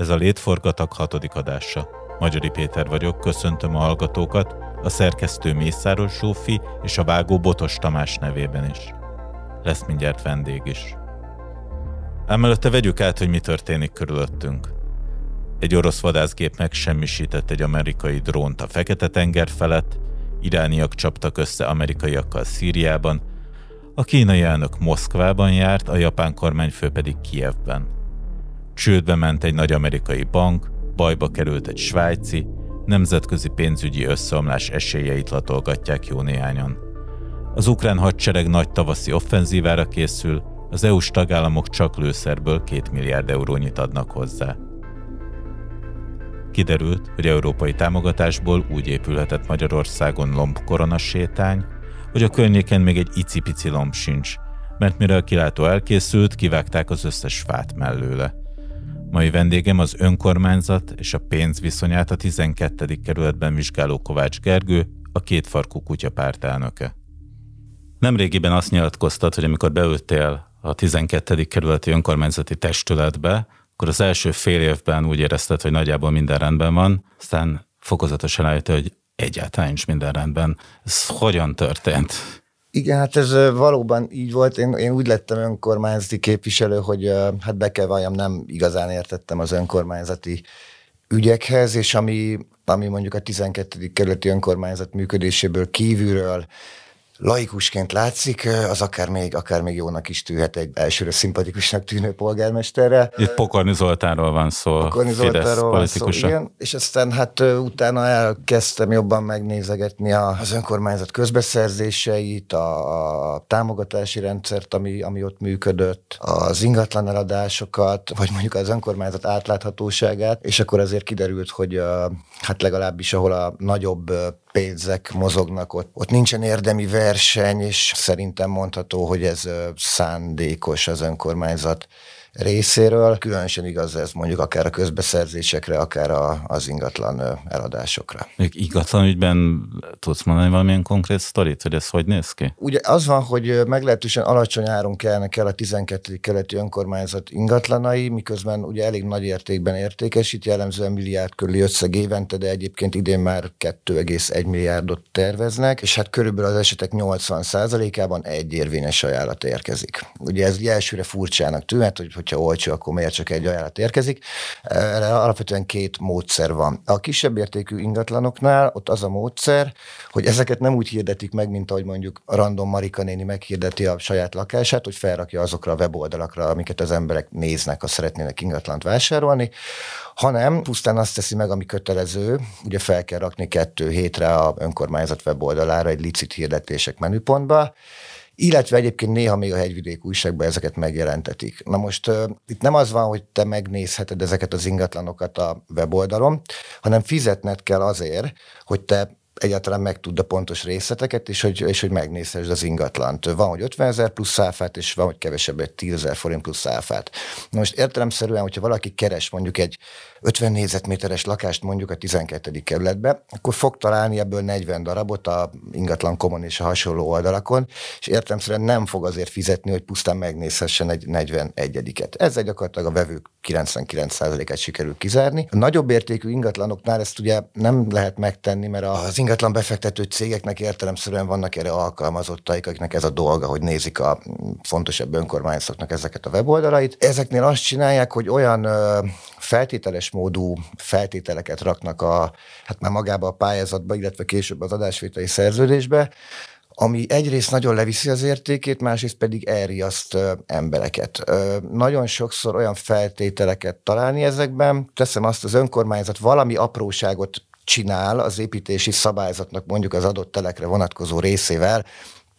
Ez a Létforgatag hatodik adása. Magyari Péter vagyok, köszöntöm a hallgatókat, a szerkesztő Mészáros Zsófi és a vágó Botos Tamás nevében is. Lesz mindjárt vendég is. Emelőtte vegyük át, hogy mi történik körülöttünk. Egy orosz vadászgép megsemmisített egy amerikai drónt a Fekete-tenger felett, irániak csaptak össze amerikaiakkal Szíriában, a kínai elnök Moszkvában járt, a japán kormányfő pedig Kijevben. Csődbe ment egy nagy amerikai bank, bajba került egy svájci, nemzetközi pénzügyi összeomlás esélyeit latolgatják jó néhányan. Az ukrán hadsereg nagy tavaszi offenzívára készül, az EU-s tagállamok csak lőszerből 2 milliárd eurónyit adnak hozzá. Kiderült, hogy európai támogatásból úgy épülhetett Magyarországon lomb koronasétány, hogy a környéken még egy icipici lomb sincs, mert mire a kilátó elkészült, kivágták az összes fát mellőle. Mai vendégem az önkormányzat és a pénz viszonyát a 12. kerületben vizsgáló Kovács Gergő, a kétfarkú kutya pártelnöke. Nemrégiben azt nyilatkoztat, hogy amikor beültél a 12. kerületi önkormányzati testületbe, akkor az első fél évben úgy érezted, hogy nagyjából minden rendben van, aztán fokozatosan rájött, hogy egyáltalán nincs minden rendben. Ez hogyan történt? Igen, hát ez valóban így volt. Én, én úgy lettem önkormányzati képviselő, hogy hát be kell valljam, nem igazán értettem az önkormányzati ügyekhez, és ami, ami mondjuk a 12. kerületi önkormányzat működéséből kívülről laikusként látszik, az akár még, akár még jónak is tűhet egy elsőre szimpatikusnak tűnő polgármesterre. Itt Pokorni Zoltánról van szó, Pokorni Zoltánról van szó, igen, és aztán hát utána elkezdtem jobban megnézegetni az önkormányzat közbeszerzéseit, a támogatási rendszert, ami, ami ott működött, az ingatlan eladásokat, vagy mondjuk az önkormányzat átláthatóságát, és akkor azért kiderült, hogy hát legalábbis ahol a nagyobb pénzek mozognak ott. Ott nincsen érdemi verseny, és szerintem mondható, hogy ez szándékos az önkormányzat részéről. Különösen igaz ez mondjuk akár a közbeszerzésekre, akár a, az ingatlan eladásokra. Még ingatlan ügyben tudsz mondani valamilyen konkrét sztorit, hogy ez hogy néz ki? Ugye az van, hogy meglehetősen alacsony áron kelnek el a 12. keleti önkormányzat ingatlanai, miközben ugye elég nagy értékben értékesít, jellemzően milliárd körüli összeg évente, de egyébként idén már 2,1 milliárdot terveznek, és hát körülbelül az esetek 80%-ában egy érvényes ajánlat érkezik. Ugye ez elsőre furcsának tűnhet, hogy hogyha olcsó, akkor miért csak egy ajánlat érkezik. Erre alapvetően két módszer van. A kisebb értékű ingatlanoknál ott az a módszer, hogy ezeket nem úgy hirdetik meg, mint ahogy mondjuk a random Marika néni meghirdeti a saját lakását, hogy felrakja azokra a weboldalakra, amiket az emberek néznek, ha szeretnének ingatlant vásárolni, hanem pusztán azt teszi meg, ami kötelező, ugye fel kell rakni kettő hétre a önkormányzat weboldalára egy licit hirdetések menüpontba, illetve egyébként néha még a hegyvidék újságban ezeket megjelentetik. Na most uh, itt nem az van, hogy te megnézheted ezeket az ingatlanokat a weboldalon, hanem fizetned kell azért, hogy te egyáltalán megtudd a pontos részleteket, és hogy, és hogy megnézhessd az ingatlant. Van, hogy 50 ezer plusz áfát, és van, hogy kevesebb, egy 10 ezer forint plusz áfát. Na most értelemszerűen, hogyha valaki keres mondjuk egy 50 négyzetméteres lakást mondjuk a 12. kerületbe, akkor fog találni ebből 40 darabot a ingatlan komon és a hasonló oldalakon, és értelemszerűen nem fog azért fizetni, hogy pusztán megnézhessen egy 41-et. Ezzel gyakorlatilag a vevők 99%-át sikerül kizárni. A nagyobb értékű ingatlanoknál ezt ugye nem lehet megtenni, mert az ingatlan befektető cégeknek értelemszerűen vannak erre alkalmazottaik, akiknek ez a dolga, hogy nézik a fontosabb önkormányzatoknak ezeket a weboldalait. Ezeknél azt csinálják, hogy olyan feltételes módú feltételeket raknak a, hát már magába a pályázatba, illetve később az adásvételi szerződésbe, ami egyrészt nagyon leviszi az értékét, másrészt pedig elriaszt embereket. Nagyon sokszor olyan feltételeket találni ezekben, teszem azt, az önkormányzat valami apróságot csinál az építési szabályzatnak mondjuk az adott telekre vonatkozó részével,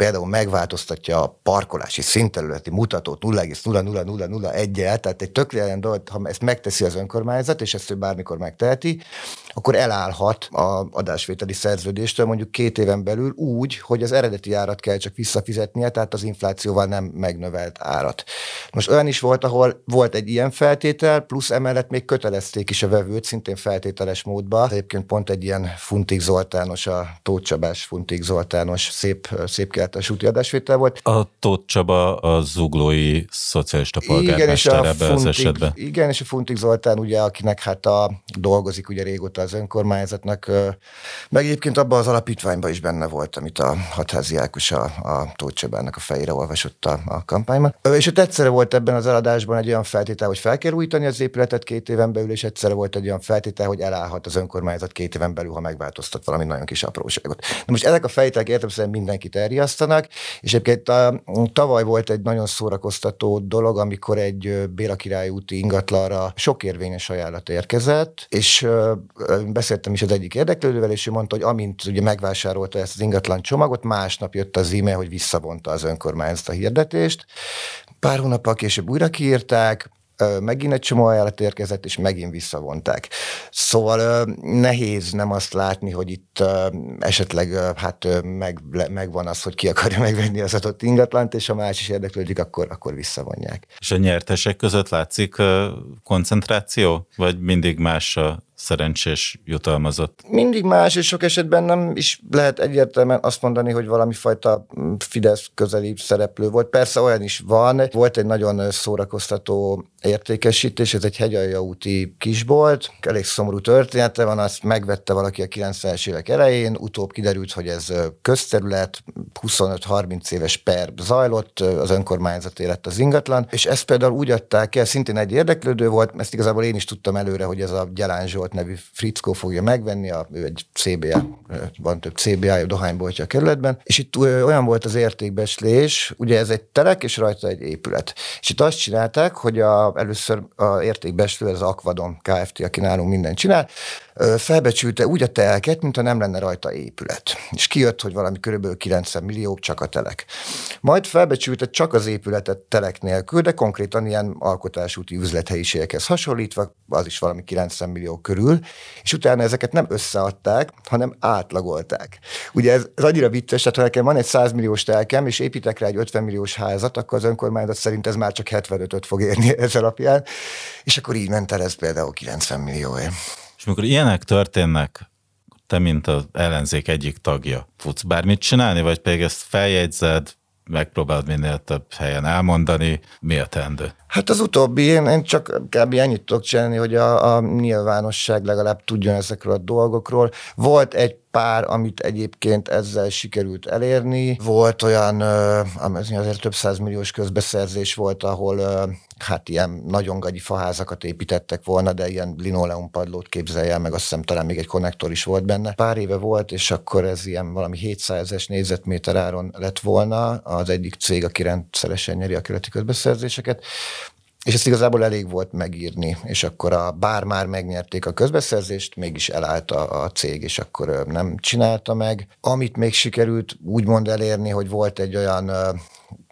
például megváltoztatja a parkolási színterületi mutatót 0,00001-el, tehát egy tökéletlen dolog, ha ezt megteszi az önkormányzat, és ezt ő bármikor megteheti, akkor elállhat a adásvételi szerződéstől mondjuk két éven belül úgy, hogy az eredeti árat kell csak visszafizetnie, tehát az inflációval nem megnövelt árat. Most olyan is volt, ahol volt egy ilyen feltétel, plusz emellett még kötelezték is a vevőt, szintén feltételes módba. Egyébként pont egy ilyen Funtik Zoltános, a Tóth Csabás Funtik Zoltános szép, szép keletes úti adásvétel volt. A Tóth Csaba a zuglói szocialista polgármester ebbe Funtik, az esetben. Igen, és a Funtik Zoltán ugye, akinek hát a, dolgozik ugye régóta az önkormányzatnak, meg egyébként abban az alapítványban is benne volt, amit a hatházi Ákos a, a Tóth Csabának a fejére olvasott a, a kampányban. És ott egyszerre volt ebben az eladásban egy olyan feltétel, hogy fel kell újítani az épületet két éven belül, és egyszerre volt egy olyan feltétel, hogy elállhat az önkormányzat két éven belül, ha megváltoztat valami nagyon kis apróságot. Na most ezek a feltételek értem mindenkit elriasztanak, és egyébként a, tavaly volt egy nagyon szórakoztató dolog, amikor egy Béla Király úti ingatlanra sok érvényes ajánlat érkezett, és beszéltem is az egyik érdeklődővel, és ő mondta, hogy amint ugye megvásárolta ezt az ingatlan csomagot, másnap jött az e-mail, hogy visszavonta az önkormányzat a hirdetést. Pár hónappal később újra kiírták, megint egy csomó ajánlat érkezett, és megint visszavonták. Szóval nehéz nem azt látni, hogy itt esetleg hát meg, megvan az, hogy ki akarja megvenni az adott ingatlant, és ha más is érdeklődik, akkor, akkor visszavonják. És a nyertesek között látszik koncentráció, vagy mindig más a szerencsés jutalmazott? Mindig más, és sok esetben nem is lehet egyértelműen azt mondani, hogy valami fajta mm, Fidesz közeli szereplő volt. Persze olyan is van. Volt egy nagyon szórakoztató értékesítés, ez egy hegyalja úti kisbolt, elég szomorú története van, azt megvette valaki a 90-es évek elején, utóbb kiderült, hogy ez közterület, 25-30 éves per zajlott, az önkormányzat élet az ingatlan, és ezt például úgy adták el, szintén egy érdeklődő volt, ezt igazából én is tudtam előre, hogy ez a Gyalán Zsolt nevű Frickó fogja megvenni, a, ő egy CBA, van több CBA, dohányboltja a kerületben, és itt olyan volt az értékbeslés, ugye ez egy telek, és rajta egy épület. És itt azt csinálták, hogy a, először a értékbeslő, ez az Aquadon Kft., aki nálunk mindent csinál, felbecsülte úgy a telket, mintha nem lenne rajta épület. És kijött, hogy valami körülbelül 90 millió csak a telek. Majd felbecsülte csak az épületet telek nélkül, de konkrétan ilyen alkotásúti üzlethelyiségekhez hasonlítva, az is valami 90 millió körül, és utána ezeket nem összeadták, hanem átlagolták. Ugye ez, ez annyira vicces, tehát ha nekem van egy 100 milliós telkem, és építek rá egy 50 milliós házat, akkor az önkormányzat szerint ez már csak 75-öt fog érni ez alapján, és akkor így ment el ez például 90 millióért. És amikor ilyenek történnek, te, mint az ellenzék egyik tagja, futsz bármit csinálni, vagy pedig ezt feljegyzed, megpróbálod minél több helyen elmondani, mi a teendő? Hát az utóbbi, én, én csak kb. ennyit tudok csinálni, hogy a, a nyilvánosság legalább tudjon ezekről a dolgokról. Volt egy pár, amit egyébként ezzel sikerült elérni. Volt olyan, azért több milliós közbeszerzés volt, ahol hát ilyen nagyon gagyi faházakat építettek volna, de ilyen linoleumpadlót képzelje meg, azt hiszem talán még egy konnektor is volt benne. Pár éve volt, és akkor ez ilyen valami 700-es négyzetméter áron lett volna az egyik cég, aki rendszeresen nyeri a keleti közbeszerzéseket. És ezt igazából elég volt megírni, és akkor a bár már megnyerték a közbeszerzést, mégis elállt a, a cég, és akkor nem csinálta meg. Amit még sikerült úgymond elérni, hogy volt egy olyan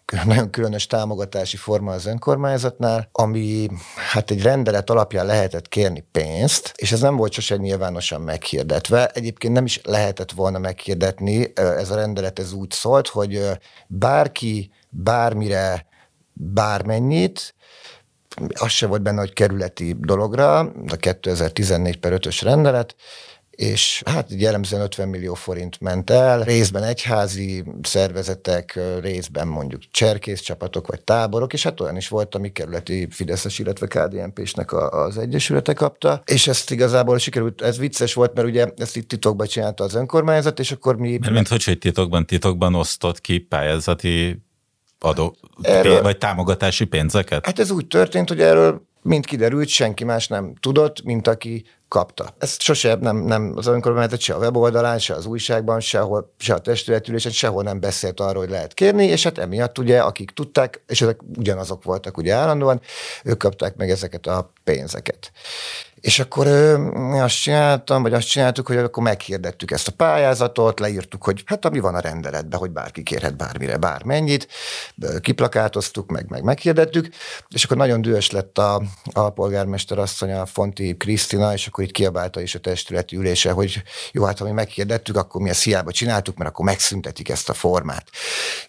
nagyon különös támogatási forma az önkormányzatnál, ami hát egy rendelet alapján lehetett kérni pénzt, és ez nem volt sose nyilvánosan meghirdetve. Egyébként nem is lehetett volna meghirdetni, ez a rendelet ez úgy szólt, hogy bárki bármire bármennyit, az se volt benne, hogy kerületi dologra, a 2014 per 5-ös rendelet, és hát jellemzően 50 millió forint ment el, részben egyházi szervezetek, részben mondjuk cserkész csapatok vagy táborok, és hát olyan is volt, ami kerületi Fideszes, illetve KDNP-snek az egyesülete kapta, és ezt igazából sikerült, ez vicces volt, mert ugye ezt itt titokban csinálta az önkormányzat, és akkor mi... Mert mint hogy, hogy titokban, titokban osztott ki pályázati adó, erről, vagy támogatási pénzeket? Hát ez úgy történt, hogy erről mint kiderült, senki más nem tudott, mint aki kapta. Ezt sose nem, nem az önkormányzat se a weboldalán, se az újságban, sehol, se a testületülésen, sehol nem beszélt arról, hogy lehet kérni, és hát emiatt ugye, akik tudták, és ezek ugyanazok voltak ugye állandóan, ők kapták meg ezeket a pénzeket. És akkor ö, azt csináltam, vagy azt csináltuk, hogy akkor meghirdettük ezt a pályázatot, leírtuk, hogy hát ami van a rendeletben, hogy bárki kérhet bármire, bármennyit, kiplakátoztuk, meg, meg meghirdettük, és akkor nagyon dühös lett a, a polgármester asszony, a Fonti Krisztina, és akkor itt kiabálta is a testületi ülése, hogy jó, hát ha mi meghirdettük, akkor mi ezt hiába csináltuk, mert akkor megszüntetik ezt a formát.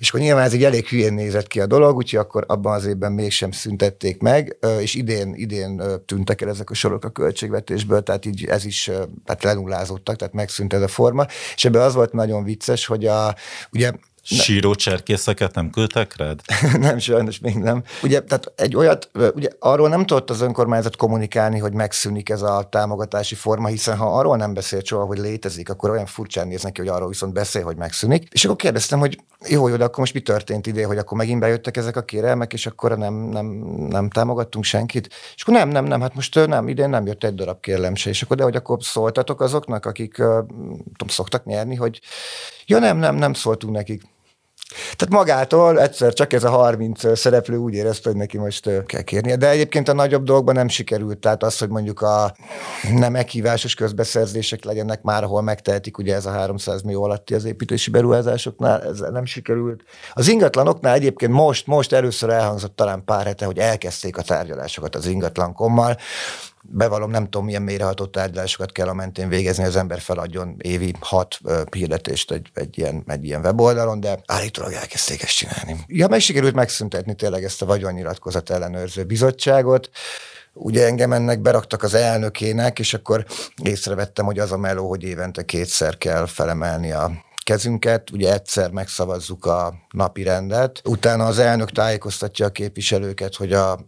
És akkor nyilván ez egy elég hülyén nézett ki a dolog, úgyhogy akkor abban az évben mégsem szüntették meg, és idén, idén tűntek el ezek a sorok a költségvetésből, tehát így ez is tehát lenullázódtak, tehát megszűnt ez a forma, és ebben az volt nagyon vicces, hogy a, ugye Síró cserkészeket nem küldtek rád? nem, sajnos még nem. Ugye, tehát egy olyat, ugye arról nem tudott az önkormányzat kommunikálni, hogy megszűnik ez a támogatási forma, hiszen ha arról nem beszél soha, hogy létezik, akkor olyan furcsán néz neki, hogy arról viszont beszél, hogy megszűnik. És akkor kérdeztem, hogy jó, jó, de akkor most mi történt ide, hogy akkor megint bejöttek ezek a kérelmek, és akkor nem, nem, nem támogattunk senkit. És akkor nem, nem, nem, hát most nem, idén nem jött egy darab kérlem se. És akkor de hogy akkor szóltatok azoknak, akik tudom, szoktak nyerni, hogy ja nem, nem, nem szóltunk nekik. Tehát magától egyszer csak ez a 30 szereplő úgy érezte, hogy neki most kell kérnie. De egyébként a nagyobb dolgokban nem sikerült. Tehát az, hogy mondjuk a nem meghívásos közbeszerzések legyenek már, ahol megtehetik, ugye ez a 300 millió alatti az építési beruházásoknál, ez nem sikerült. Az ingatlanoknál egyébként most, most először elhangzott talán pár hete, hogy elkezdték a tárgyalásokat az ingatlankommal bevallom, nem tudom, milyen mélyreható tárgyalásokat kell a mentén végezni, az ember feladjon évi hat uh, hirdetést egy, egy, ilyen, egy ilyen weboldalon, de állítólag elkezdték ezt csinálni. Ja, meg sikerült megszüntetni tényleg ezt a vagyonnyilatkozat ellenőrző bizottságot, ugye engem ennek beraktak az elnökének, és akkor észrevettem, hogy az a meló, hogy évente kétszer kell felemelni a kezünket, ugye egyszer megszavazzuk a napi rendet, utána az elnök tájékoztatja a képviselőket, hogy a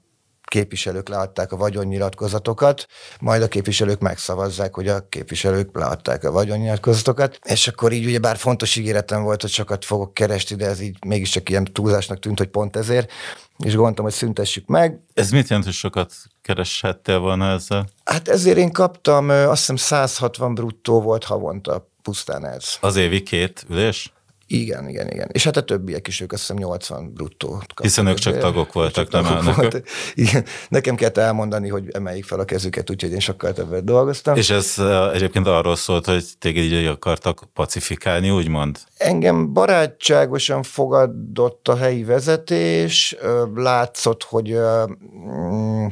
képviselők leadták a vagyonnyilatkozatokat, majd a képviselők megszavazzák, hogy a képviselők leadták a vagyonnyilatkozatokat, és akkor így ugye bár fontos ígéretem volt, hogy sokat fogok keresni, de ez így mégiscsak ilyen túlzásnak tűnt, hogy pont ezért, és gondoltam, hogy szüntessük meg. Ez mit jelent, hogy sokat kereshettél volna ezzel? Hát ezért én kaptam, azt hiszem 160 bruttó volt havonta pusztán ez. Az évi két ülés? Igen, igen, igen. És hát a többiek is, ők azt hiszem 80 bruttó. Hiszen ők csak tagok voltak, csak nem tagok volt. Igen. Nekem kellett elmondani, hogy emeljék fel a kezüket, úgyhogy én sokkal többet dolgoztam. És ez egyébként arról szólt, hogy téged így akartak pacifikálni, úgymond? Engem barátságosan fogadott a helyi vezetés, látszott, hogy mm,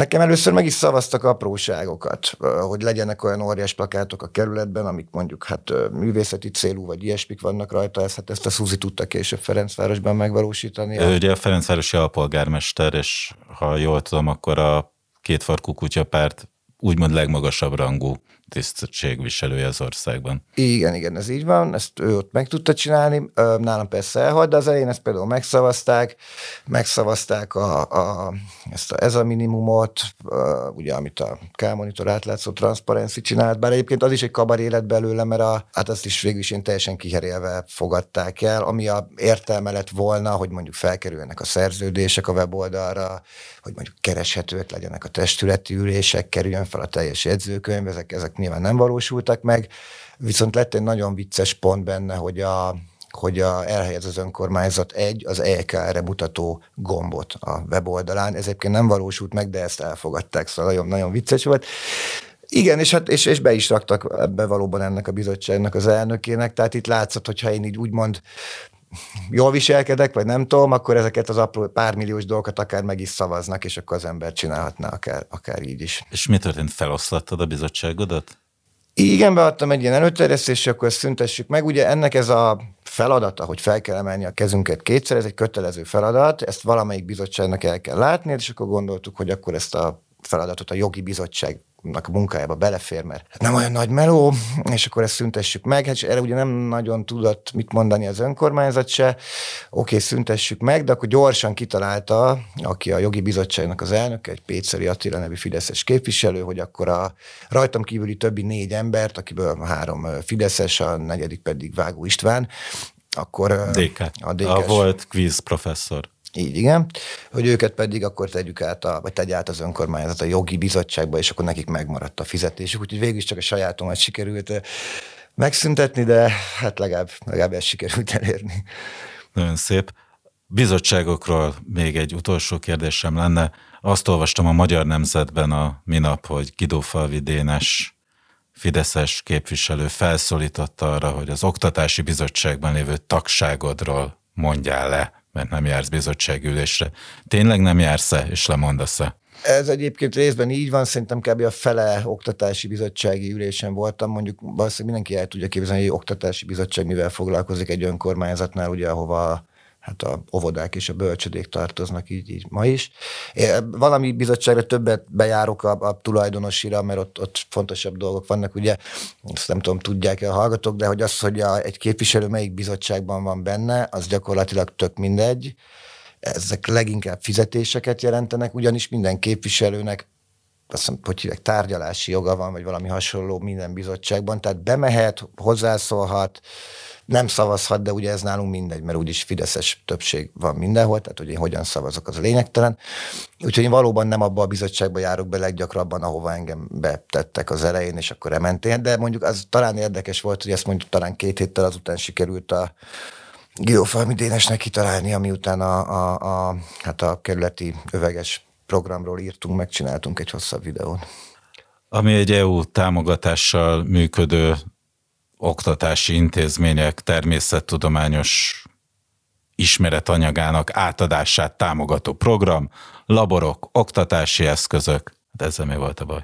Nekem először meg is szavaztak apróságokat, hogy legyenek olyan óriás plakátok a kerületben, amik mondjuk hát művészeti célú, vagy ilyesmik vannak rajta, ezt, hát ezt a Szuzi tudta később Ferencvárosban megvalósítani. Ő ugye a Ferencvárosi alpolgármester, és ha jól tudom, akkor a kétfarkú kutyapárt úgymond legmagasabb rangú tisztségviselője az országban. Igen, igen, ez így van, ezt ő ott meg tudta csinálni, nálam persze elhalt, de az elején ezt például megszavazták, megszavazták a, a, ezt a, ez a minimumot, ugye, amit a K-monitor átlátszó transzparenci csinált, bár egyébként az is egy kabar élet belőle, mert a, hát azt is végül is én teljesen kiherélve fogadták el, ami a értelme lett volna, hogy mondjuk felkerülnek a szerződések a weboldalra, hogy mondjuk kereshetőek legyenek a testületi ülések, kerüljön fel a teljes jegyzőkönyv, ezek, ezek nyilván nem valósultak meg, viszont lett egy nagyon vicces pont benne, hogy a, hogy a, elhelyez az önkormányzat egy, az EKR-re mutató gombot a weboldalán. Ez egyébként nem valósult meg, de ezt elfogadták, szóval nagyon, nagyon vicces volt. Igen, és, hát, és, és be is raktak ebbe valóban ennek a bizottságnak az elnökének, tehát itt látszott, hogyha én így úgymond jól viselkedek, vagy nem tudom, akkor ezeket az apró pár milliós dolgokat akár meg is szavaznak, és akkor az ember csinálhatná akár, akár így is. És mi történt? Feloszlattad a bizottságodat? Igen, beadtam egy ilyen előterjesztést, akkor ezt szüntessük meg. Ugye ennek ez a feladata, hogy fel kell emelni a kezünket kétszer, ez egy kötelező feladat, ezt valamelyik bizottságnak el kell látni, és akkor gondoltuk, hogy akkor ezt a feladatot a jogi bizottság a munkájába belefér, mert nem olyan nagy meló, és akkor ezt szüntessük meg. Hát erre ugye nem nagyon tudott mit mondani az önkormányzat se. Oké, szüntessük meg, de akkor gyorsan kitalálta, aki a jogi bizottságnak az elnök, egy Péceri Attila nevű Fideszes képviselő, hogy akkor a rajtam kívüli többi négy embert, akiből három Fideszes, a negyedik pedig Vágó István, akkor DK. a, DK a volt quiz professzor. Így, igen. Hogy őket pedig akkor tegyük át, a, vagy tegy át az önkormányzat a jogi bizottságba, és akkor nekik megmaradt a fizetésük. Úgyhogy végül csak a sajátomat sikerült megszüntetni, de hát legalább, legalább ezt sikerült elérni. Nagyon szép. Bizottságokról még egy utolsó kérdésem lenne. Azt olvastam a Magyar Nemzetben a minap, hogy Gidófalvi Dénes Fideszes képviselő felszólította arra, hogy az Oktatási Bizottságban lévő tagságodról mondjál le, mert nem jársz bizottságülésre. Tényleg nem jársz-e, és lemondasz-e? Ez egyébként részben így van, szerintem kb. a fele oktatási bizottsági ülésen voltam, mondjuk valószínűleg mindenki el tudja képzelni, hogy oktatási bizottság mivel foglalkozik egy önkormányzatnál, ugye ahova hát a óvodák és a bölcsödék tartoznak így, így ma is. Valami bizottságra többet bejárok a, a tulajdonosira, mert ott, ott fontosabb dolgok vannak, ugye, ezt nem tudom, tudják-e a hallgatók, de hogy az, hogy a, egy képviselő melyik bizottságban van benne, az gyakorlatilag tök mindegy. Ezek leginkább fizetéseket jelentenek, ugyanis minden képviselőnek azt hiszem, hogy hívják, tárgyalási joga van, vagy valami hasonló minden bizottságban, tehát bemehet, hozzászólhat, nem szavazhat, de ugye ez nálunk mindegy, mert úgyis fideszes többség van mindenhol, tehát hogy én hogyan szavazok, az lényegtelen. Úgyhogy én valóban nem abba a bizottságba járok be leggyakrabban, ahova engem betettek az elején, és akkor ementél, de mondjuk az talán érdekes volt, hogy ezt mondjuk talán két héttel azután sikerült a Giófalmi Dénesnek kitalálni, ami után a, a, a, hát a kerületi öveges programról írtunk, megcsináltunk egy hosszabb videót. Ami egy EU támogatással működő oktatási intézmények természettudományos ismeretanyagának átadását támogató program, laborok, oktatási eszközök. De ezzel mi volt a baj?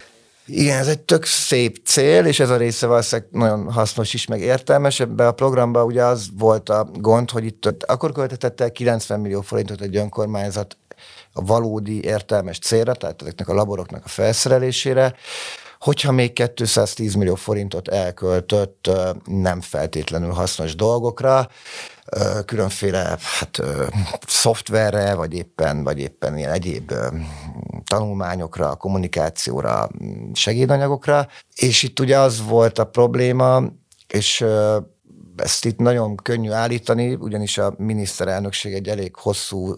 Igen, ez egy tök szép cél, és ez a része valószínűleg nagyon hasznos is, meg értelmes. Ebben a programban ugye az volt a gond, hogy itt akkor költetett el 90 millió forintot egy önkormányzat a valódi értelmes célra, tehát ezeknek a laboroknak a felszerelésére, hogyha még 210 millió forintot elköltött nem feltétlenül hasznos dolgokra, különféle hát, szoftverre, vagy éppen, vagy éppen ilyen egyéb tanulmányokra, kommunikációra, segédanyagokra. És itt ugye az volt a probléma, és ezt itt nagyon könnyű állítani, ugyanis a miniszterelnökség egy elég hosszú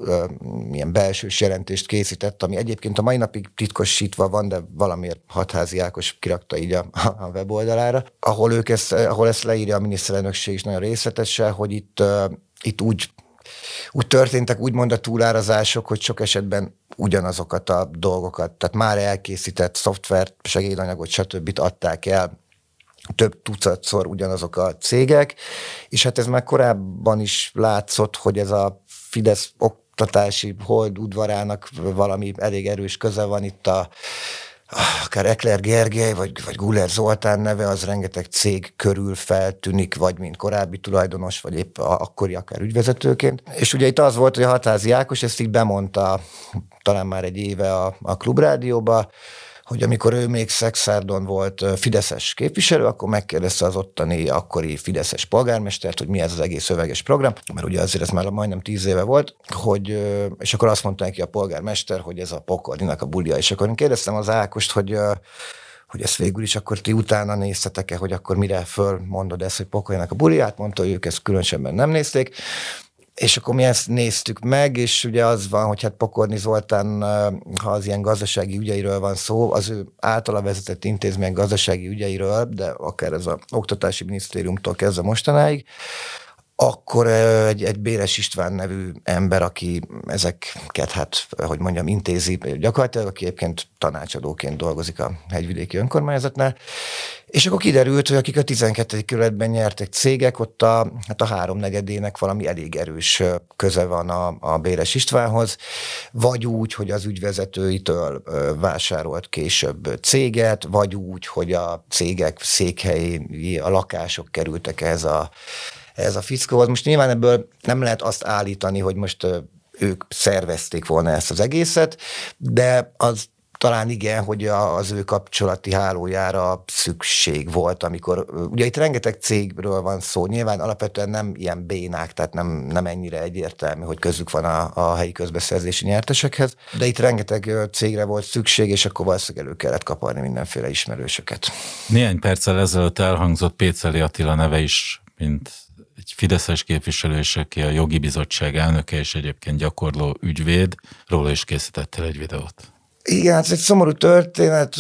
milyen belsős jelentést készített, ami egyébként a mai napig titkosítva van, de valamiért hatházi Ákos kirakta így a, a weboldalára, ahol, ők ezt, ahol ezt leírja a miniszterelnökség is nagyon részletesen, hogy itt, itt úgy úgy történtek úgymond a túlárazások, hogy sok esetben ugyanazokat a dolgokat, tehát már elkészített szoftvert, segédanyagot, stb. adták el több tucatszor ugyanazok a cégek, és hát ez már korábban is látszott, hogy ez a Fidesz oktatási hold udvarának valami elég erős köze van itt a akár Ekler Gergely, vagy, vagy Guller Zoltán neve, az rengeteg cég körül feltűnik, vagy mint korábbi tulajdonos, vagy épp akkori akár ügyvezetőként. És ugye itt az volt, hogy a Hatázi Ákos ezt így bemondta talán már egy éve a, a klubrádióba, hogy amikor ő még Szexárdon volt Fideszes képviselő, akkor megkérdezte az ottani akkori Fideszes polgármestert, hogy mi ez az egész szöveges program, mert ugye azért ez már majdnem tíz éve volt, hogy, és akkor azt mondta neki a polgármester, hogy ez a pokorninak a bulia, és akkor én kérdeztem az Ákost, hogy hogy ezt végül is akkor ti utána néztetek-e, hogy akkor mire fölmondod ezt, hogy pokoljanak a buliát, mondta, hogy ők ezt különösebben nem nézték, és akkor mi ezt néztük meg, és ugye az van, hogy hát Pokorni Zoltán, ha az ilyen gazdasági ügyeiről van szó, az ő általa vezetett intézmény gazdasági ügyeiről, de akár ez a oktatási minisztériumtól kezdve mostanáig, akkor egy, egy Béres István nevű ember, aki ezeket, hát, hogy mondjam, intézi gyakorlatilag, aki egyébként tanácsadóként dolgozik a hegyvidéki önkormányzatnál, és akkor kiderült, hogy akik a 12. kerületben nyertek cégek, ott a, hát a háromnegyedének valami elég erős köze van a, a Béres Istvánhoz, vagy úgy, hogy az ügyvezetőitől vásárolt később céget, vagy úgy, hogy a cégek székhelyi, a lakások kerültek ehhez a ez a fickóhoz. Most nyilván ebből nem lehet azt állítani, hogy most ők szervezték volna ezt az egészet, de az talán igen, hogy az ő kapcsolati hálójára szükség volt, amikor, ugye itt rengeteg cégről van szó, nyilván alapvetően nem ilyen bénák, tehát nem, nem ennyire egyértelmű, hogy közük van a, a helyi közbeszerzési nyertesekhez, de itt rengeteg cégre volt szükség, és akkor valószínűleg elő kellett kaparni mindenféle ismerősöket. Néhány perccel ezelőtt elhangzott Péceli Attila neve is, mint egy fideszes képviselő, és aki a jogi bizottság elnöke, és egyébként gyakorló ügyvéd, róla is készítettél egy videót. Igen, hát ez egy szomorú történet.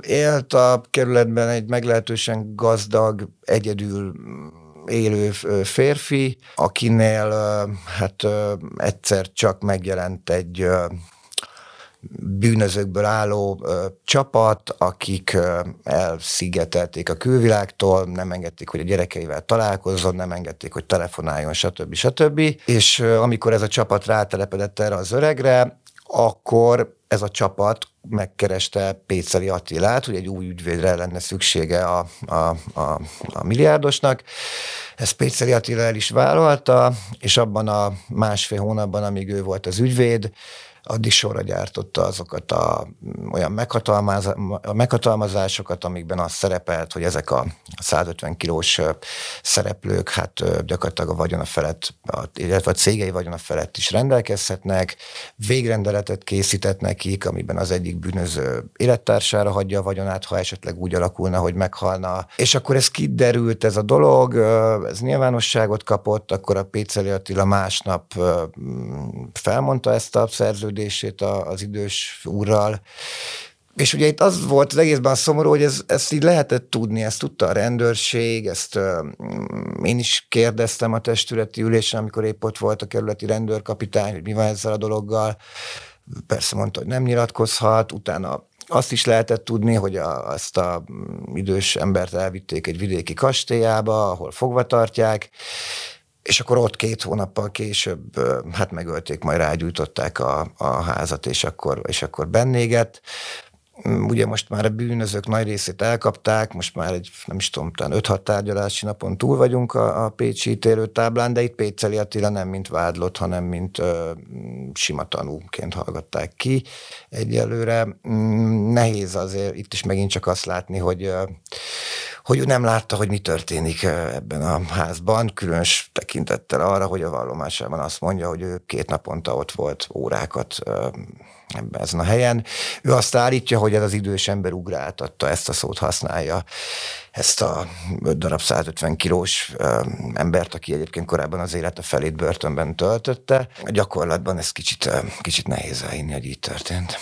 Élt a kerületben egy meglehetősen gazdag, egyedül élő férfi, akinél hát egyszer csak megjelent egy bűnözőkből álló ö, csapat, akik ö, elszigetelték a külvilágtól, nem engedték, hogy a gyerekeivel találkozzon, nem engedték, hogy telefonáljon, stb. stb. És ö, amikor ez a csapat rátelepedett erre az öregre, akkor ez a csapat megkereste Péceli Attilát, hogy egy új ügyvédre lenne szüksége a, a, a, a milliárdosnak. Ezt Péceli Attila el is vállalta, és abban a másfél hónapban, amíg ő volt az ügyvéd, addig sorra gyártotta azokat a olyan meghatalmazásokat, amikben az szerepelt, hogy ezek a 150 kilós szereplők hát gyakorlatilag a vagyona felett, illetve a cégei vagyona felett is rendelkezhetnek, végrendeletet készített nekik, amiben az egyik bűnöző élettársára hagyja a vagyonát, ha esetleg úgy alakulna, hogy meghalna. És akkor ez kiderült ez a dolog, ez nyilvánosságot kapott, akkor a Péceli Attila másnap felmondta ezt a szerződést, szerződését az idős úrral, és ugye itt az volt az egészben a szomorú, hogy ez, ezt így lehetett tudni, ezt tudta a rendőrség, ezt uh, én is kérdeztem a testületi ülésen, amikor épp ott volt a kerületi rendőrkapitány, hogy mi van ezzel a dologgal. Persze mondta, hogy nem nyilatkozhat, utána azt is lehetett tudni, hogy a, ezt a idős embert elvitték egy vidéki kastélyába, ahol fogva tartják, és akkor ott két hónappal később hát megölték, majd rágyújtották a, a házat, és akkor, és akkor bennégett. Mm, ugye most már a bűnözők nagy részét elkapták, most már egy, nem is tudom, talán 5-6 tárgyalási napon túl vagyunk a, a Pécsi ítélőtáblán, de itt Péceli Attila nem mint vádlott, hanem mint ö, sima tanúként hallgatták ki egyelőre. Mm, nehéz azért itt is megint csak azt látni, hogy ö, hogy ő nem látta, hogy mi történik ebben a házban, különös tekintettel arra, hogy a vallomásában azt mondja, hogy ő két naponta ott volt órákat ebben ezen a helyen. Ő azt állítja, hogy ez az idős ember ugráltatta, ezt a szót használja, ezt a 5 darab 150 kilós embert, aki egyébként korábban az élete felét börtönben töltötte. Gyakorlatban ez kicsit, kicsit nehéz elhinni, hogy így történt.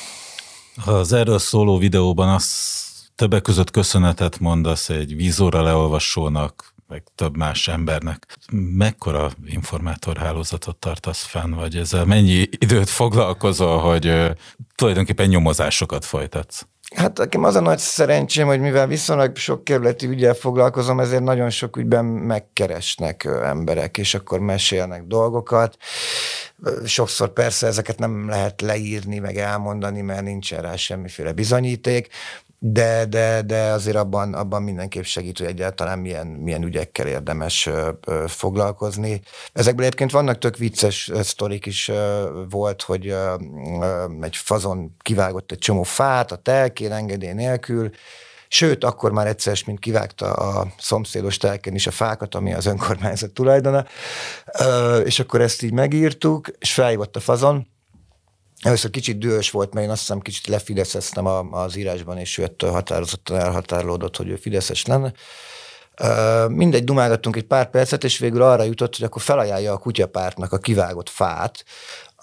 Az erről szóló videóban az többek között köszönetet mondasz egy vízóra leolvasónak, meg több más embernek. Mekkora informátorhálózatot tartasz fenn, vagy ezzel mennyi időt foglalkozol, hogy tulajdonképpen nyomozásokat folytatsz? Hát nekem az a nagy szerencsém, hogy mivel viszonylag sok kerületi ügyel foglalkozom, ezért nagyon sok ügyben megkeresnek emberek, és akkor mesélnek dolgokat. Sokszor persze ezeket nem lehet leírni, meg elmondani, mert nincsen rá semmiféle bizonyíték, de, de, de azért abban, abban mindenképp segít, hogy egyáltalán milyen, milyen ügyekkel érdemes ö, ö, foglalkozni. Ezekből egyébként vannak tök vicces sztorik is ö, volt, hogy ö, ö, egy fazon kivágott egy csomó fát a telkén engedély nélkül, Sőt, akkor már egyszer, mint kivágta a szomszédos telken is a fákat, ami az önkormányzat tulajdona, és akkor ezt így megírtuk, és felhívott a fazon, Először kicsit dühös volt, mert én azt hiszem kicsit lefideszeztem az írásban, és ő ettől határozottan elhatárolódott, hogy ő fideszes lenne. Mindegy, dumálgattunk egy pár percet, és végül arra jutott, hogy akkor felajánlja a kutyapártnak a kivágott fát,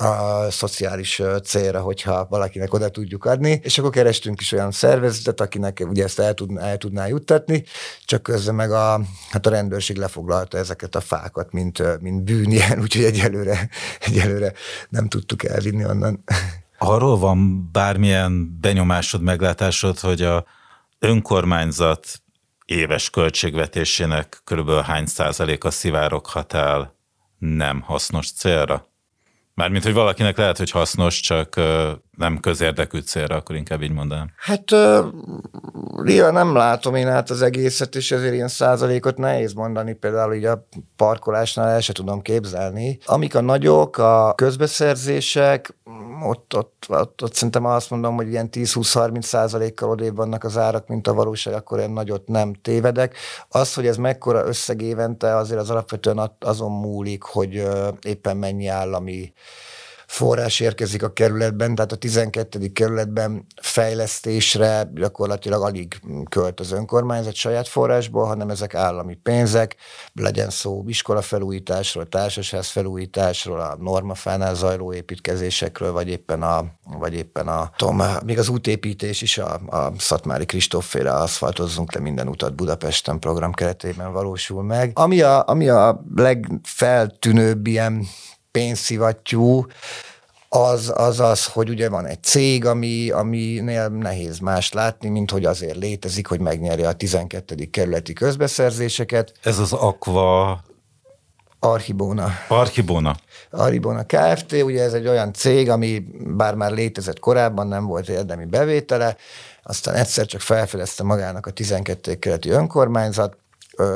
a szociális célra, hogyha valakinek oda tudjuk adni, és akkor kerestünk is olyan szervezetet, akinek ugye ezt el, tudná, el tudná juttatni, csak közben meg a, hát a rendőrség lefoglalta ezeket a fákat, mint, mint bűn ilyen, úgyhogy egyelőre, egyelőre nem tudtuk elvinni onnan. Arról van bármilyen benyomásod, meglátásod, hogy a önkormányzat éves költségvetésének körülbelül hány százaléka szivároghat el nem hasznos célra? Mármint, hogy valakinek lehet, hogy hasznos, csak nem közérdekű célra, akkor inkább így mondanám. Hát ja, nem látom én át az egészet, és ezért ilyen százalékot nehéz mondani, például így a parkolásnál el se tudom képzelni. Amik a nagyok, a közbeszerzések, ott, ott, ott, ott szerintem azt mondom, hogy ilyen 10-20-30 százalékkal odébb vannak az árak, mint a valóság, akkor ilyen nagyot nem tévedek. Az, hogy ez mekkora összeg évente, azért az alapvetően azon múlik, hogy éppen mennyi állami forrás érkezik a kerületben, tehát a 12. kerületben fejlesztésre gyakorlatilag alig költ az önkormányzat saját forrásból, hanem ezek állami pénzek, legyen szó iskola felújításról, társasház felújításról, a normafánál zajló építkezésekről, vagy éppen a, vagy éppen a tudom, még az útépítés is a, a Szatmári Kristófféle aszfaltozzunk le minden utat Budapesten program keretében valósul meg. Ami a, ami a legfeltűnőbb ilyen pénzszivattyú, az, az az, hogy ugye van egy cég, ami, aminél nehéz más látni, mint hogy azért létezik, hogy megnyeri a 12. kerületi közbeszerzéseket. Ez az Aqua... Archibona. Archibona. Archibona Kft. Ugye ez egy olyan cég, ami bár már létezett korábban, nem volt érdemi bevétele, aztán egyszer csak felfedezte magának a 12. kerületi önkormányzat,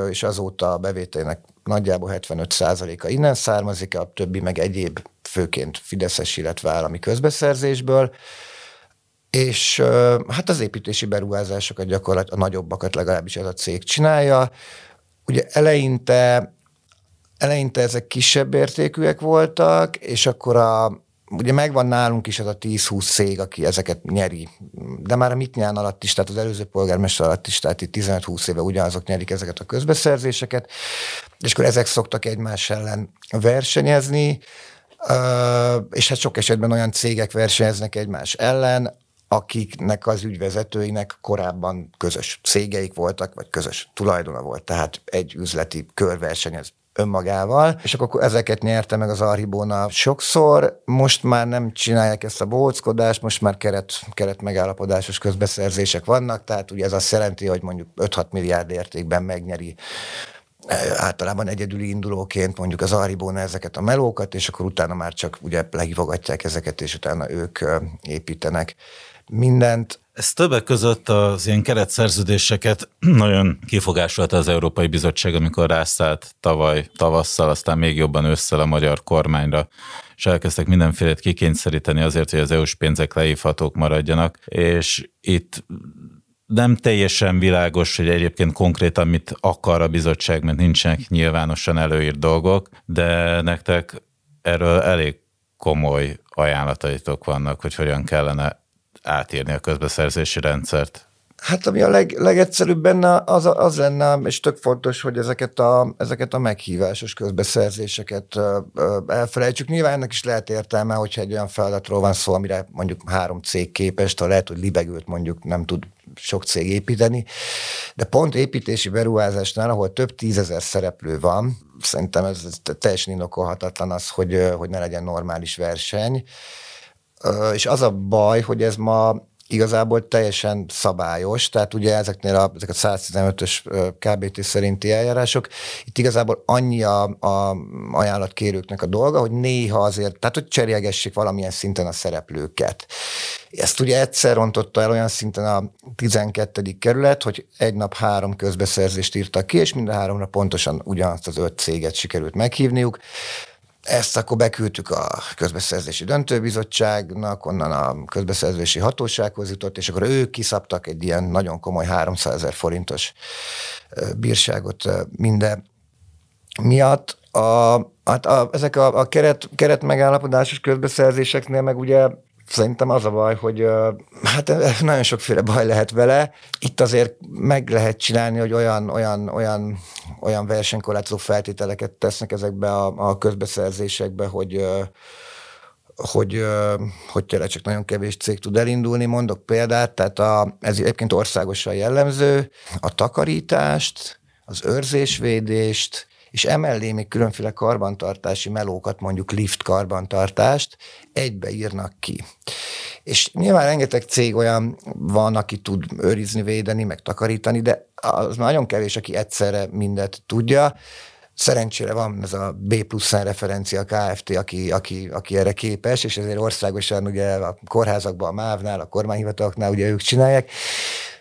és azóta a bevételének nagyjából 75%-a innen származik, a többi meg egyéb főként Fideszes, illetve állami közbeszerzésből, és hát az építési beruházásokat gyakorlatilag a nagyobbakat legalábbis ez a cég csinálja. Ugye eleinte, eleinte ezek kisebb értékűek voltak, és akkor a, ugye megvan nálunk is az a 10-20 cég, aki ezeket nyeri, de már a Mitnyán alatt is, tehát az előző polgármester alatt is, tehát itt 15-20 éve ugyanazok nyerik ezeket a közbeszerzéseket, és akkor ezek szoktak egymás ellen versenyezni, és hát sok esetben olyan cégek versenyeznek egymás ellen, akiknek az ügyvezetőinek korábban közös cégeik voltak, vagy közös tulajdona volt, tehát egy üzleti kör versenyez önmagával, és akkor ezeket nyerte meg az Arhibóna sokszor, most már nem csinálják ezt a bóckodást, most már keret, keret megállapodásos közbeszerzések vannak, tehát ugye ez azt jelenti, hogy mondjuk 5-6 milliárd értékben megnyeri általában egyedüli indulóként mondjuk az Aribóna ezeket a melókat, és akkor utána már csak ugye lehívogatják ezeket, és utána ők építenek mindent. Ez többek között az ilyen keretszerződéseket nagyon kifogásolta az Európai Bizottság, amikor rászállt tavaly tavasszal, aztán még jobban ősszel a magyar kormányra, és elkezdtek mindenfélét kikényszeríteni azért, hogy az EU-s pénzek leívhatók maradjanak, és itt nem teljesen világos, hogy egyébként konkrétan mit akar a bizottság, mert nincsenek nyilvánosan előírt dolgok, de nektek erről elég komoly ajánlataitok vannak, hogy hogyan kellene átírni a közbeszerzési rendszert. Hát ami a leg, legegyszerűbb benne az, az lenne, és tök fontos, hogy ezeket a, ezeket a meghívásos közbeszerzéseket elfelejtsük. Nyilván ennek is lehet értelme, hogyha egy olyan feladatról van szó, amire mondjuk három cég képes, ha lehet, hogy libegült mondjuk nem tud sok cég építeni, de pont építési beruházásnál, ahol több tízezer szereplő van, szerintem ez, ez teljesen indokolhatatlan az, hogy, hogy ne legyen normális verseny. És az a baj, hogy ez ma igazából teljesen szabályos, tehát ugye ezeknél a, ezek a 115-ös KBT szerinti eljárások, itt igazából annyi a, a ajánlatkérőknek a dolga, hogy néha azért, tehát hogy cserélgessék valamilyen szinten a szereplőket. Ezt ugye egyszer rontotta el olyan szinten a 12. kerület, hogy egy nap három közbeszerzést írtak ki, és mind a háromra pontosan ugyanazt az öt céget sikerült meghívniuk. Ezt akkor beküldtük a közbeszerzési döntőbizottságnak, onnan a közbeszerzési hatósághoz jutott, és akkor ők kiszabtak egy ilyen nagyon komoly 300 ezer forintos bírságot minden miatt. A, hát a, ezek a, a keret, keret megállapodásos közbeszerzéseknél meg ugye Szerintem az a baj, hogy hát nagyon sokféle baj lehet vele. Itt azért meg lehet csinálni, hogy olyan, olyan, olyan, olyan versenykorlátozó feltételeket tesznek ezekbe a, a közbeszerzésekbe, hogy hogy, hogy tényleg csak nagyon kevés cég tud elindulni. Mondok példát, tehát a, ez egyébként országosan jellemző, a takarítást, az őrzésvédést, és emellé még különféle karbantartási melókat, mondjuk lift karbantartást egybe írnak ki. És nyilván rengeteg cég olyan van, aki tud őrizni, védeni, meg takarítani, de az nagyon kevés, aki egyszerre mindet tudja. Szerencsére van ez a B plusz referencia Kft., aki, aki, aki erre képes, és ezért országosan ugye a kórházakban, a MÁV-nál, a kormányhivataloknál ugye ők csinálják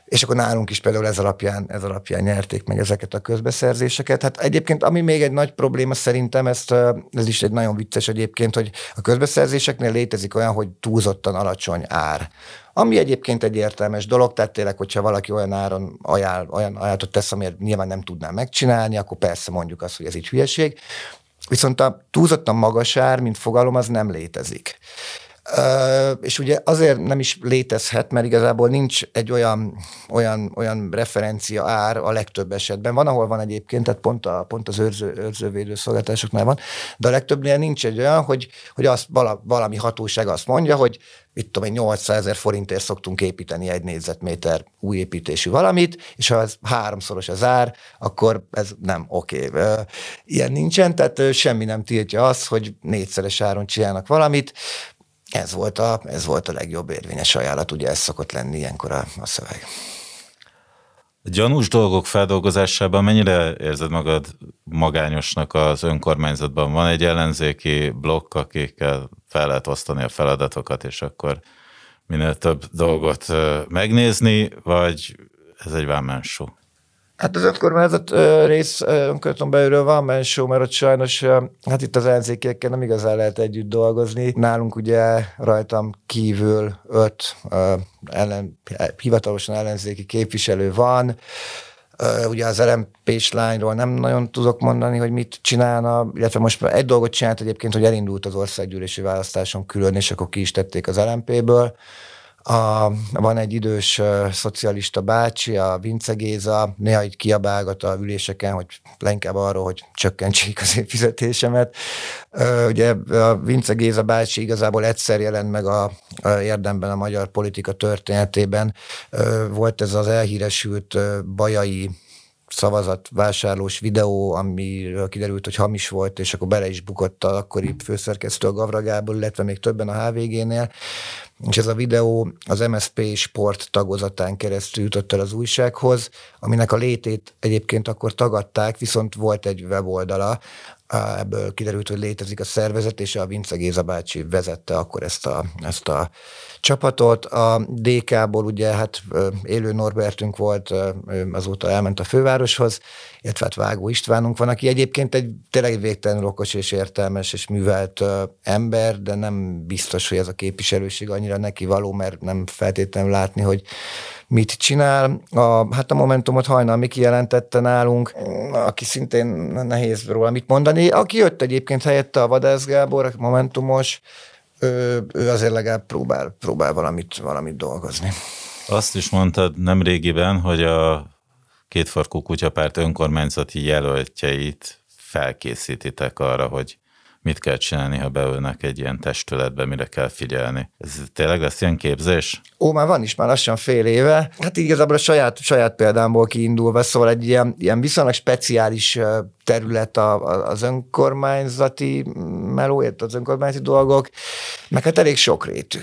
és akkor nálunk is például ez alapján, ez alapján nyerték meg ezeket a közbeszerzéseket. Hát egyébként, ami még egy nagy probléma szerintem, ezt, ez is egy nagyon vicces egyébként, hogy a közbeszerzéseknél létezik olyan, hogy túlzottan alacsony ár. Ami egyébként egy értelmes dolog, tehát tényleg, hogyha valaki olyan áron ajánl, olyan ajánlatot tesz, amiért nyilván nem tudná megcsinálni, akkor persze mondjuk azt, hogy ez így hülyeség. Viszont a túlzottan magas ár, mint fogalom, az nem létezik és ugye azért nem is létezhet, mert igazából nincs egy olyan, olyan, olyan referencia ár a legtöbb esetben. Van, ahol van egyébként, tehát pont, a, pont az őrző, őrzővédő szolgáltatásoknál van, de a legtöbbnél nincs egy olyan, hogy, hogy azt valami hatóság azt mondja, hogy mit tudom én, 800 ezer forintért szoktunk építeni egy négyzetméter új építésű valamit, és ha ez háromszoros az ár, akkor ez nem oké. Okay. Ilyen nincsen, tehát semmi nem tiltja azt, hogy négyszeres áron csinálnak valamit ez volt a, ez volt a legjobb érvényes ajánlat, ugye ez szokott lenni ilyenkor a, a szöveg. Gyanús dolgok feldolgozásában mennyire érzed magad magányosnak az önkormányzatban? Van egy ellenzéki blokk, akikkel fel lehet osztani a feladatokat, és akkor minél több dolgot megnézni, vagy ez egy vámensó? Hát az önkormányzat rész önkormányzaton belülről van mensó, mert ott sajnos, hát itt az ellenzékiekkel nem igazán lehet együtt dolgozni. Nálunk ugye rajtam kívül öt ellen, hivatalosan ellenzéki képviselő van, ugye az LMP-s lányról nem nagyon tudok mondani, hogy mit csinálna, illetve most egy dolgot csinált egyébként, hogy elindult az országgyűlési választáson külön, és akkor ki is tették az LMP-ből. A, van egy idős szocialista bácsi, a Vince Géza, néha így kiabálgat a üléseken, hogy leginkább arról, hogy csökkentsék az én fizetésemet. Ugye a Vince Géza bácsi igazából egyszer jelent meg a, a érdemben a magyar politika történetében. Volt ez az elhíresült bajai szavazatvásárlós videó, amiről kiderült, hogy hamis volt, és akkor bele is bukott a akkori főszerkesztő a Gavra Gábor, illetve még többen a HVG-nél. És ez a videó az MSP sport tagozatán keresztül jutott el az újsághoz, aminek a létét egyébként akkor tagadták, viszont volt egy weboldala, ebből kiderült, hogy létezik a szervezet, és a Vince Géza bácsi vezette akkor ezt a, ezt a csapatot. A DK-ból ugye hát élő Norbertünk volt, azóta elment a fővároshoz, illetve hát Vágó Istvánunk van, aki egyébként egy tényleg végtelenül okos és értelmes és művelt ember, de nem biztos, hogy ez a képviselőség annyira neki való, mert nem feltétlenül látni, hogy mit csinál. A, hát a Momentumot hajnal Miki jelentette nálunk, aki szintén nehéz róla mit mondani. Aki jött egyébként helyette a Vadász Gábor, a Momentumos, ő, ő azért legalább próbál, próbál valamit, valamit dolgozni. Azt is mondtad nem régiben, hogy a kétfarkú kutyapárt önkormányzati jelöltjeit felkészítitek arra, hogy mit kell csinálni, ha beülnek egy ilyen testületbe, mire kell figyelni. Ez tényleg lesz ilyen képzés? Ó, már van is, már lassan fél éve. Hát igazából a saját, saját példámból kiindulva, szóval egy ilyen, ilyen viszonylag speciális terület az önkormányzati melóért, az önkormányzati dolgok, meg hát elég sokrétű.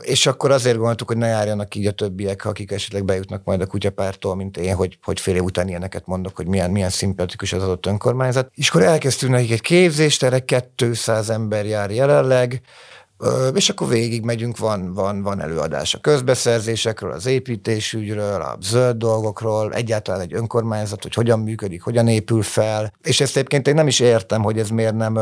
És akkor azért gondoltuk, hogy ne járjanak így a többiek, akik esetleg bejutnak majd a kutyapártól, mint én, hogy, hogy fél év után ilyeneket mondok, hogy milyen, milyen szimpatikus az adott önkormányzat. És akkor elkezdtünk nekik egy képzést, erre 200 ember jár jelenleg, és akkor végig megyünk, van, van, van előadás a közbeszerzésekről, az építésügyről, a zöld dolgokról, egyáltalán egy önkormányzat, hogy hogyan működik, hogyan épül fel. És ezt egyébként én nem is értem, hogy ez miért nem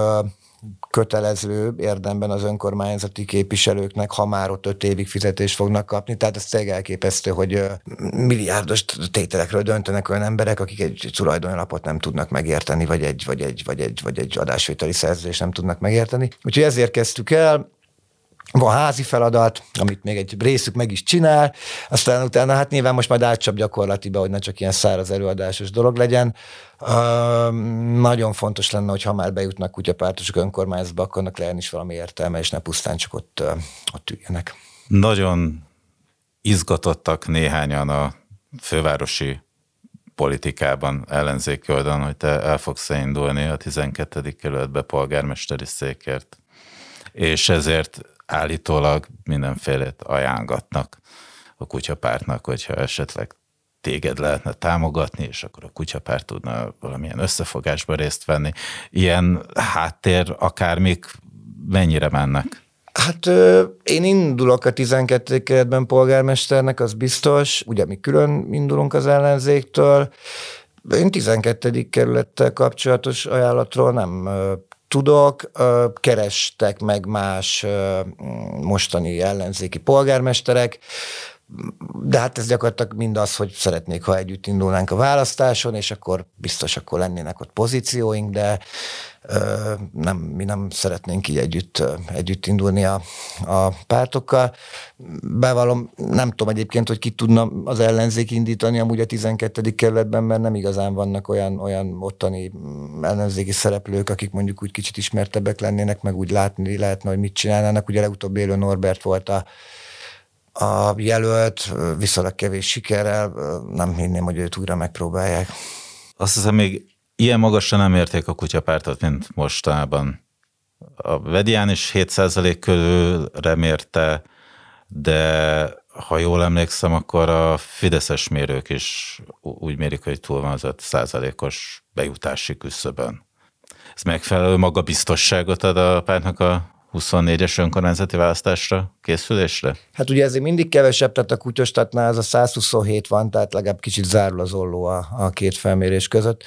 kötelező érdemben az önkormányzati képviselőknek, ha már ott öt évig fizetést fognak kapni. Tehát ez tényleg elképesztő, hogy milliárdos tételekről döntenek olyan emberek, akik egy tulajdonlapot nem tudnak megérteni, vagy egy, vagy egy, vagy egy, vagy egy adásvételi szerződést nem tudnak megérteni. Úgyhogy ezért kezdtük el, van házi feladat, amit még egy részük meg is csinál, aztán utána hát nyilván most majd átcsap gyakorlatiba, hogy ne csak ilyen száraz előadásos dolog legyen. Uh, nagyon fontos lenne, hogy ha már bejutnak kutyapártosok önkormányzatba, akkor annak legyen is valami értelme, és ne pusztán csak ott, ott üljenek. Nagyon izgatottak néhányan a fővárosi politikában ellenzéki oldalon, hogy te el fogsz indulni a 12. kerületbe polgármesteri székért. És ezért állítólag mindenfélét ajánlatnak a kutyapártnak, hogyha esetleg téged lehetne támogatni, és akkor a kutyapárt tudna valamilyen összefogásba részt venni. Ilyen háttér akármik mennyire mennek? Hát én indulok a 12. keretben polgármesternek, az biztos. Ugye mi külön indulunk az ellenzéktől. Én 12. kerülettel kapcsolatos ajánlatról nem tudok, kerestek meg más mostani ellenzéki polgármesterek, de hát ez gyakorlatilag mindaz, hogy szeretnék, ha együtt indulnánk a választáson, és akkor biztos akkor lennének ott pozícióink, de nem, mi nem szeretnénk így együtt, együtt indulni a, a pártokkal. Bevallom, nem tudom egyébként, hogy ki tudna az ellenzék indítani amúgy a 12. kerületben, mert nem igazán vannak olyan, olyan ottani ellenzéki szereplők, akik mondjuk úgy kicsit ismertebbek lennének, meg úgy látni lehetne, hogy mit csinálnának. Ugye legutóbb élő Norbert volt a a jelölt viszonylag kevés sikerrel, nem hinném, hogy őt újra megpróbálják. Azt hiszem, még ilyen magasra nem érték a kutyapártot, mint mostában a Vedián is 7% körül remérte, de ha jól emlékszem, akkor a Fideszes mérők is úgy mérik, hogy túl van az 5 százalékos bejutási küszöbön. Ez megfelelő magabiztosságot ad a pártnak a 24-es önkormányzati választásra készülésre? Hát ugye ezért mindig kevesebb, tehát a kutyostatnál az a 127 van, tehát legalább kicsit zárul az olló a, a két felmérés között.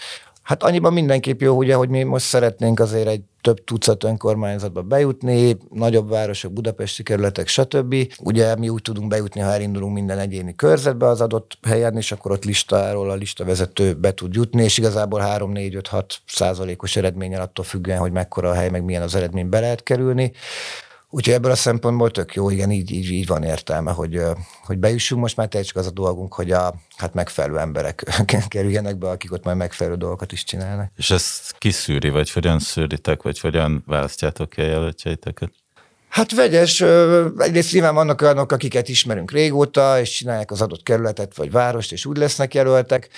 Hát annyiban mindenképp jó, ugye, hogy mi most szeretnénk azért egy több tucat önkormányzatba bejutni, nagyobb városok, budapesti kerületek, stb. Ugye mi úgy tudunk bejutni, ha elindulunk minden egyéni körzetbe az adott helyen, és akkor ott listáról a lista vezető be tud jutni, és igazából 3-4-5-6 százalékos eredménnyel attól függően, hogy mekkora a hely, meg milyen az eredmény be lehet kerülni. Úgyhogy ebből a szempontból tök jó, igen, így, így, így van értelme, hogy, hogy bejussunk. Most már csak az a dolgunk, hogy a hát megfelelő emberek kerüljenek be, akik ott majd megfelelő dolgokat is csinálnak. És ezt kiszűri, vagy hogyan szűritek, vagy hogyan választjátok ki a jelöltjeiteket? Hát vegyes, egyrészt nyilván vannak olyanok, akiket ismerünk régóta, és csinálják az adott kerületet vagy várost, és úgy lesznek jelöltek.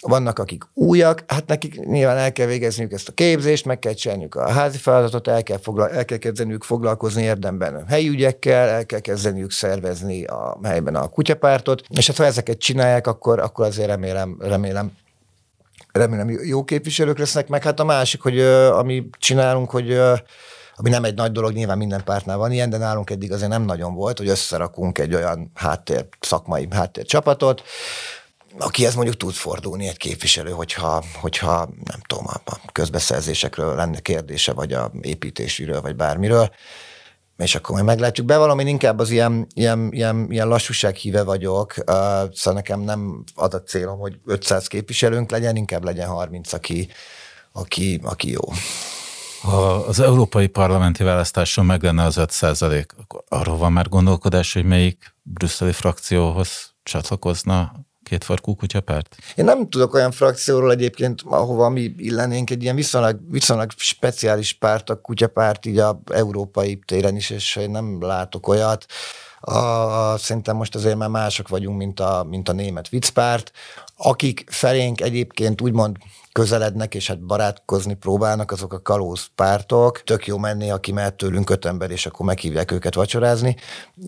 Vannak, akik újak, hát nekik nyilván el kell végezniük ezt a képzést, meg kell csinálniuk a házi feladatot, el kell, foglal, el kell kezdeniük foglalkozni érdemben a helyi ügyekkel, el kell kezdeniük szervezni a helyben a kutyapártot, és hát ha ezeket csinálják, akkor, akkor azért remélem, remélem remélem jó képviselők lesznek, meg hát a másik, hogy ami csinálunk, hogy ami nem egy nagy dolog, nyilván minden pártnál van ilyen, de nálunk eddig azért nem nagyon volt, hogy összerakunk egy olyan háttér, szakmai háttér csapatot, akihez mondjuk tud fordulni egy képviselő, hogyha, hogyha nem tudom, a közbeszerzésekről lenne kérdése, vagy a építésűről, vagy bármiről, és akkor majd meglátjuk. Bevallom, én inkább az ilyen, ilyen, ilyen, ilyen lassúság híve vagyok, szóval nekem nem az a célom, hogy 500 képviselőnk legyen, inkább legyen 30, aki, aki, aki jó. Ha az európai parlamenti választáson meg lenne az 5 százalék, arról van már gondolkodás, hogy melyik brüsszeli frakcióhoz csatlakozna kétfarkú kutyapárt? Én nem tudok olyan frakcióról egyébként, ahova mi illenénk egy ilyen viszonylag, viszonylag speciális párt, a kutyapárt így a európai téren is, és én nem látok olyat. A, a, szerintem most azért már mások vagyunk, mint a, mint a német viccpárt, akik felénk egyébként úgymond közelednek, és hát barátkozni próbálnak, azok a kalóz pártok. Tök jó menni, aki mehet tőlünk öt ember, és akkor meghívják őket vacsorázni,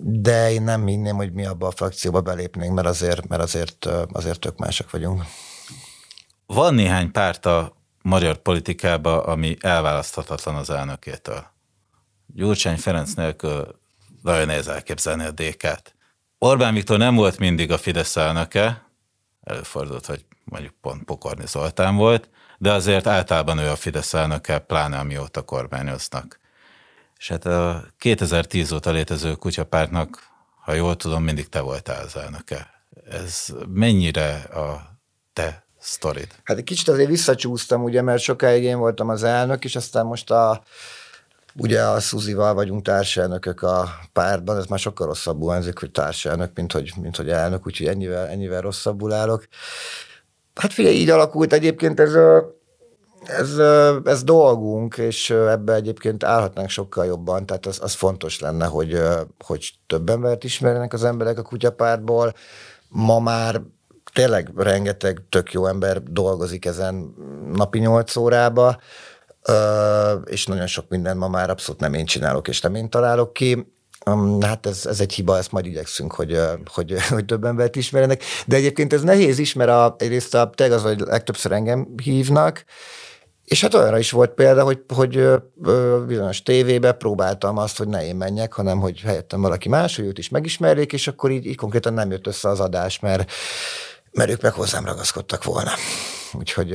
de én nem hinném, hogy mi abba a frakcióba belépnénk, mert azért, mert azért, azért tök mások vagyunk. Van néhány párt a magyar politikába, ami elválaszthatatlan az elnökétől. Gyurcsány Ferenc nélkül nagyon nehéz elképzelni a DK-t. Orbán Viktor nem volt mindig a Fidesz elnöke, előfordult, hogy mondjuk pont Pokorni Zoltán volt, de azért általában ő a Fidesz elnöke, pláne amióta kormányoznak. És hát a 2010 óta létező kutyapártnak, ha jól tudom, mindig te voltál az elnöke. Ez mennyire a te sztorid? Hát egy kicsit azért visszacsúsztam, ugye, mert sokáig én voltam az elnök, és aztán most a Ugye a Szuzival vagyunk társelnökök a pártban, ez már sokkal rosszabbul hangzik, hogy társelnök, mint hogy, mint hogy elnök, úgyhogy ennyivel, ennyivel rosszabbul állok. Hát figyelj, így alakult egyébként ez a, ez, ez dolgunk, és ebbe egyébként állhatnánk sokkal jobban, tehát az, az fontos lenne, hogy, hogy több embert ismerjenek az emberek a kutyapártból. Ma már tényleg rengeteg tök jó ember dolgozik ezen napi nyolc órába, és nagyon sok minden ma már abszolút nem én csinálok, és nem én találok ki. Hát ez, ez egy hiba, ezt majd igyekszünk, hogy, hogy, hogy több embert ismerjenek. De egyébként ez nehéz is, mert a, egyrészt a teg az, hogy legtöbbször engem hívnak, és hát olyanra is volt példa, hogy, hogy ö, bizonyos tévébe próbáltam azt, hogy ne én menjek, hanem hogy helyettem valaki más, hogy őt is megismerjék, és akkor így, így konkrétan nem jött össze az adás, mert, mert ők meg hozzám ragaszkodtak volna. Úgyhogy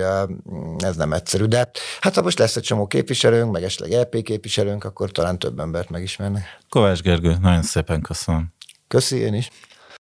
ez nem egyszerű. De hát ha most lesz egy csomó képviselőnk, meg esetleg LP képviselőnk, akkor talán több embert megismernek. Kovács Gergő, nagyon szépen köszönöm. Köszi, én is.